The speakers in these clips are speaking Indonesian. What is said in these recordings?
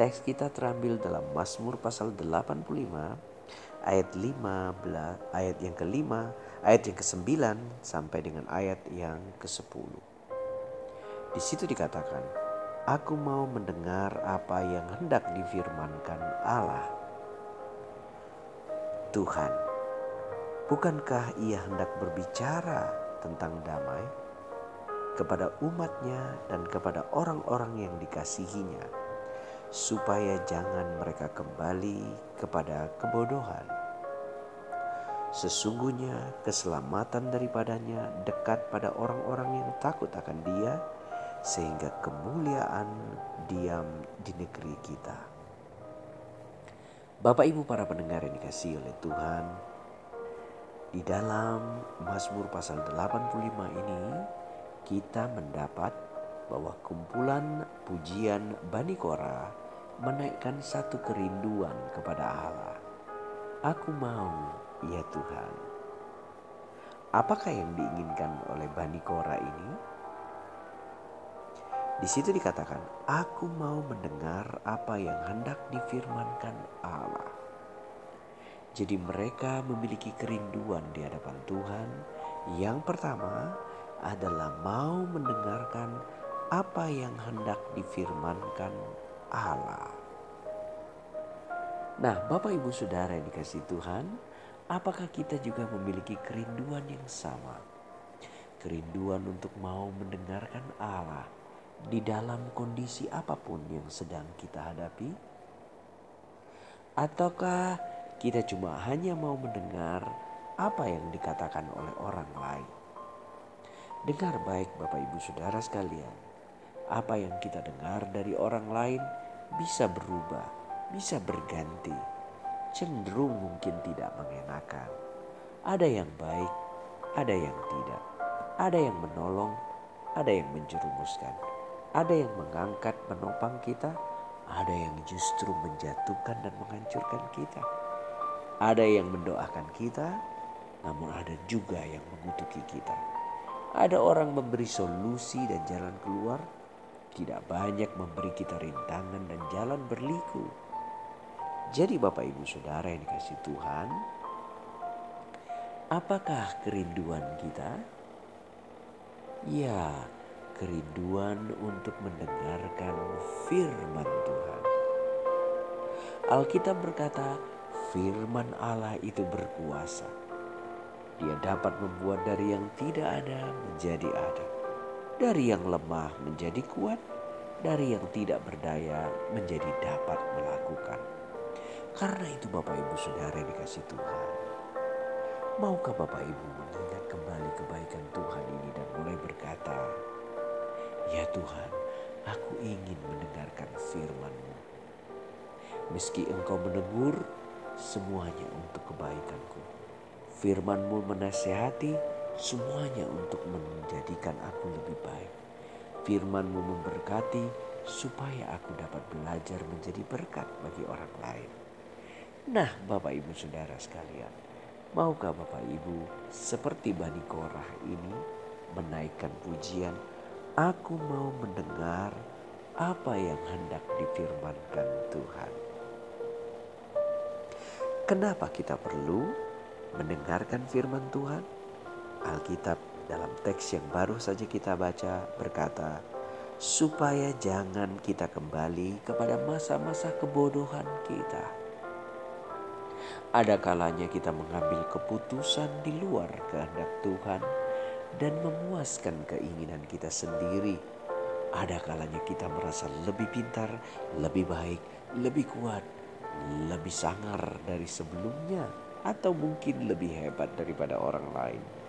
Teks kita terambil dalam Mazmur pasal 85 ayat 15 ayat yang kelima, ayat yang ke-9 sampai dengan ayat yang ke-10. Di situ dikatakan, Aku mau mendengar apa yang hendak difirmankan Allah. Tuhan, bukankah ia hendak berbicara tentang damai kepada umatnya dan kepada orang-orang yang dikasihinya? Supaya jangan mereka kembali kepada kebodohan. Sesungguhnya keselamatan daripadanya dekat pada orang-orang yang takut akan Dia, sehingga kemuliaan diam di negeri kita. Bapak Ibu para pendengar yang dikasih oleh Tuhan, di dalam Mazmur pasal 85 ini kita mendapat bahwa kumpulan pujian Bani Korah menaikkan satu kerinduan kepada Allah. Aku mau, ya Tuhan. Apakah yang diinginkan oleh Bani Korah ini? Di situ dikatakan, aku mau mendengar apa yang hendak difirmankan Allah. Jadi mereka memiliki kerinduan di hadapan Tuhan. Yang pertama adalah mau mendengarkan apa yang hendak difirmankan Allah. Nah, Bapak Ibu Saudara yang dikasih Tuhan, apakah kita juga memiliki kerinduan yang sama? Kerinduan untuk mau mendengarkan Allah di dalam kondisi apa pun yang sedang kita hadapi? Ataukah kita cuma hanya mau mendengar apa yang dikatakan oleh orang lain? Dengar baik Bapak Ibu Saudara sekalian apa yang kita dengar dari orang lain bisa berubah, bisa berganti, cenderung mungkin tidak mengenakan. Ada yang baik, ada yang tidak, ada yang menolong, ada yang menjerumuskan, ada yang mengangkat menopang kita, ada yang justru menjatuhkan dan menghancurkan kita. Ada yang mendoakan kita, namun ada juga yang mengutuki kita. Ada orang memberi solusi dan jalan keluar, tidak banyak memberi kita rintangan dan jalan berliku. Jadi Bapak Ibu Saudara yang dikasih Tuhan, apakah kerinduan kita? Ya, kerinduan untuk mendengarkan firman Tuhan. Alkitab berkata, firman Allah itu berkuasa. Dia dapat membuat dari yang tidak ada menjadi ada dari yang lemah menjadi kuat, dari yang tidak berdaya menjadi dapat melakukan. Karena itu Bapak Ibu Saudara dikasih Tuhan. Maukah Bapak Ibu mengingat kembali kebaikan Tuhan ini dan mulai berkata, Ya Tuhan, aku ingin mendengarkan firman-Mu. Meski Engkau menegur, semuanya untuk kebaikanku. Firman-Mu menasehati, semuanya untuk menjadikan aku lebih baik. Firman-Mu memberkati supaya aku dapat belajar menjadi berkat bagi orang lain. Nah, Bapak Ibu Saudara sekalian, maukah Bapak Ibu seperti Bani Korah ini menaikkan pujian, aku mau mendengar apa yang hendak difirmankan Tuhan. Kenapa kita perlu mendengarkan firman Tuhan? Alkitab dalam teks yang baru saja kita baca berkata, supaya jangan kita kembali kepada masa-masa kebodohan kita. Ada kalanya kita mengambil keputusan di luar kehendak Tuhan dan memuaskan keinginan kita sendiri. Ada kalanya kita merasa lebih pintar, lebih baik, lebih kuat, lebih sangar dari sebelumnya, atau mungkin lebih hebat daripada orang lain.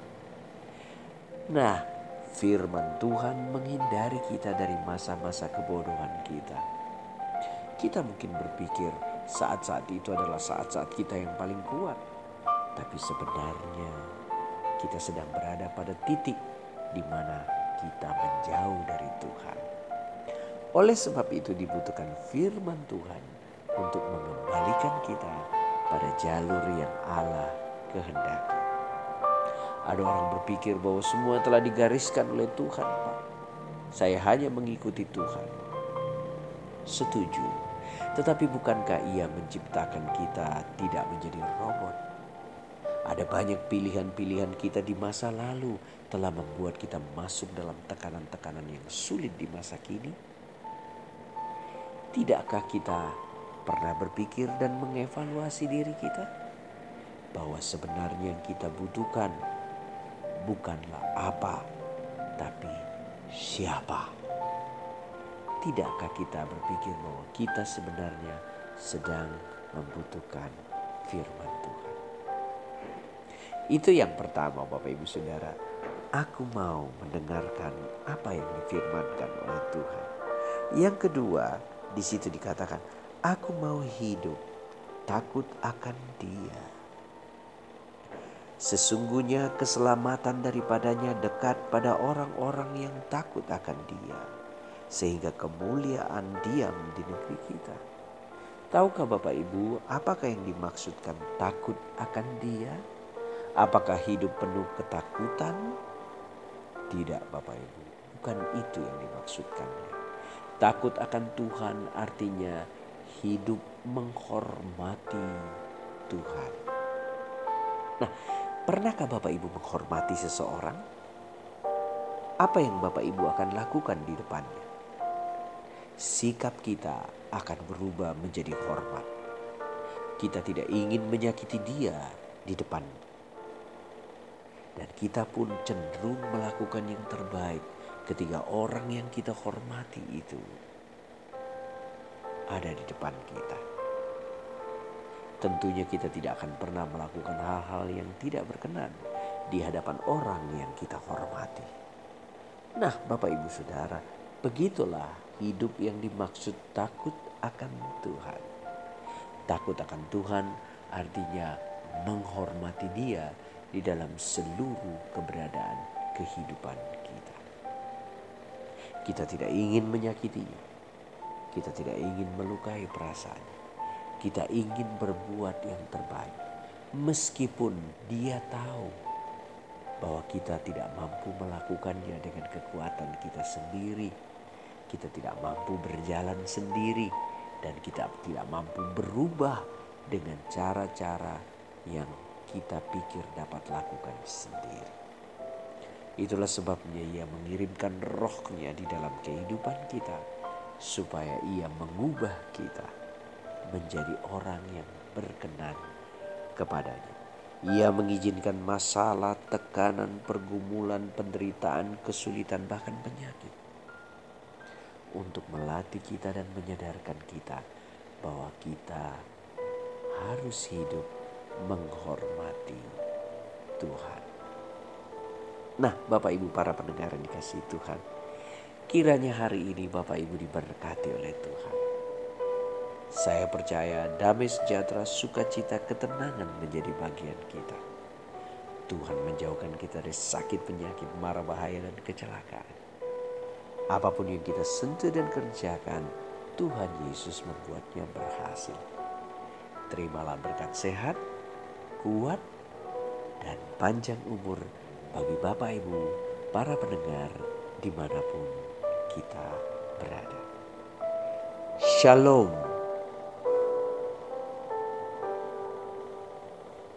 Nah, firman Tuhan menghindari kita dari masa-masa kebodohan kita. Kita mungkin berpikir saat-saat itu adalah saat-saat kita yang paling kuat. Tapi sebenarnya kita sedang berada pada titik di mana kita menjauh dari Tuhan. Oleh sebab itu dibutuhkan firman Tuhan untuk mengembalikan kita pada jalur yang Allah kehendaki. Ada orang berpikir bahwa semua telah digariskan oleh Tuhan, Pak. Saya hanya mengikuti Tuhan. Setuju. Tetapi bukankah ia menciptakan kita tidak menjadi robot? Ada banyak pilihan-pilihan kita di masa lalu telah membuat kita masuk dalam tekanan-tekanan yang sulit di masa kini. Tidakkah kita pernah berpikir dan mengevaluasi diri kita bahwa sebenarnya yang kita butuhkan bukanlah apa, tapi siapa? Tidakkah kita berpikir bahwa kita sebenarnya sedang membutuhkan firman Tuhan? Itu yang pertama, Bapak Ibu Saudara. Aku mau mendengarkan apa yang difirmankan oleh Tuhan. Yang kedua, di situ dikatakan, aku mau hidup takut akan dia. Sesungguhnya keselamatan daripadanya dekat pada orang-orang yang takut akan dia. Sehingga kemuliaan diam di negeri kita. Tahukah Bapak Ibu apakah yang dimaksudkan takut akan dia? Apakah hidup penuh ketakutan? Tidak Bapak Ibu, bukan itu yang dimaksudkannya. Takut akan Tuhan artinya hidup menghormati Tuhan. Nah, pernahkah Bapak Ibu menghormati seseorang? Apa yang Bapak Ibu akan lakukan di depannya? Sikap kita akan berubah menjadi hormat. Kita tidak ingin menyakiti dia di depan. Dan kita pun cenderung melakukan yang terbaik ketika orang yang kita hormati itu ada di depan kita. Tentunya kita tidak akan pernah melakukan hal-hal yang tidak berkenan di hadapan orang yang kita hormati. Nah, Bapak Ibu Saudara, begitulah hidup yang dimaksud takut akan Tuhan. Takut akan Tuhan artinya menghormati Dia di dalam seluruh keberadaan kehidupan kita. Kita tidak ingin menyakitinya. Kita tidak ingin melukai perasaan. Kita ingin berbuat yang terbaik. Meskipun dia tahu bahwa kita tidak mampu melakukannya dengan kekuatan kita sendiri. Kita tidak mampu berjalan sendiri dan kita tidak mampu berubah dengan cara-cara yang kita pikir dapat lakukan sendiri. Itulah sebabnya ia mengirimkan rohnya di dalam kehidupan kita. Supaya ia mengubah kita menjadi orang yang berkenan kepadanya. Ia mengizinkan masalah, tekanan, pergumulan, penderitaan, kesulitan, bahkan penyakit. Untuk melatih kita dan menyadarkan kita bahwa kita harus hidup menghormati Tuhan. Nah, Bapak Ibu para pendengar yang dikasih Tuhan. Kiranya hari ini Bapak Ibu diberkati oleh Tuhan. Saya percaya damai sejahtera, sukacita, ketenangan menjadi bagian kita. Tuhan menjauhkan kita dari sakit, penyakit, marah, bahaya, dan kecelakaan. Apa pun yang kita sentuh dan kerjakan, Tuhan Yesus membuatnya berhasil. Terimalah berkat sehat, kuat, dan panjang umur bagi Bapak Ibu, para pendengar di mana pun kita berada. Shalom.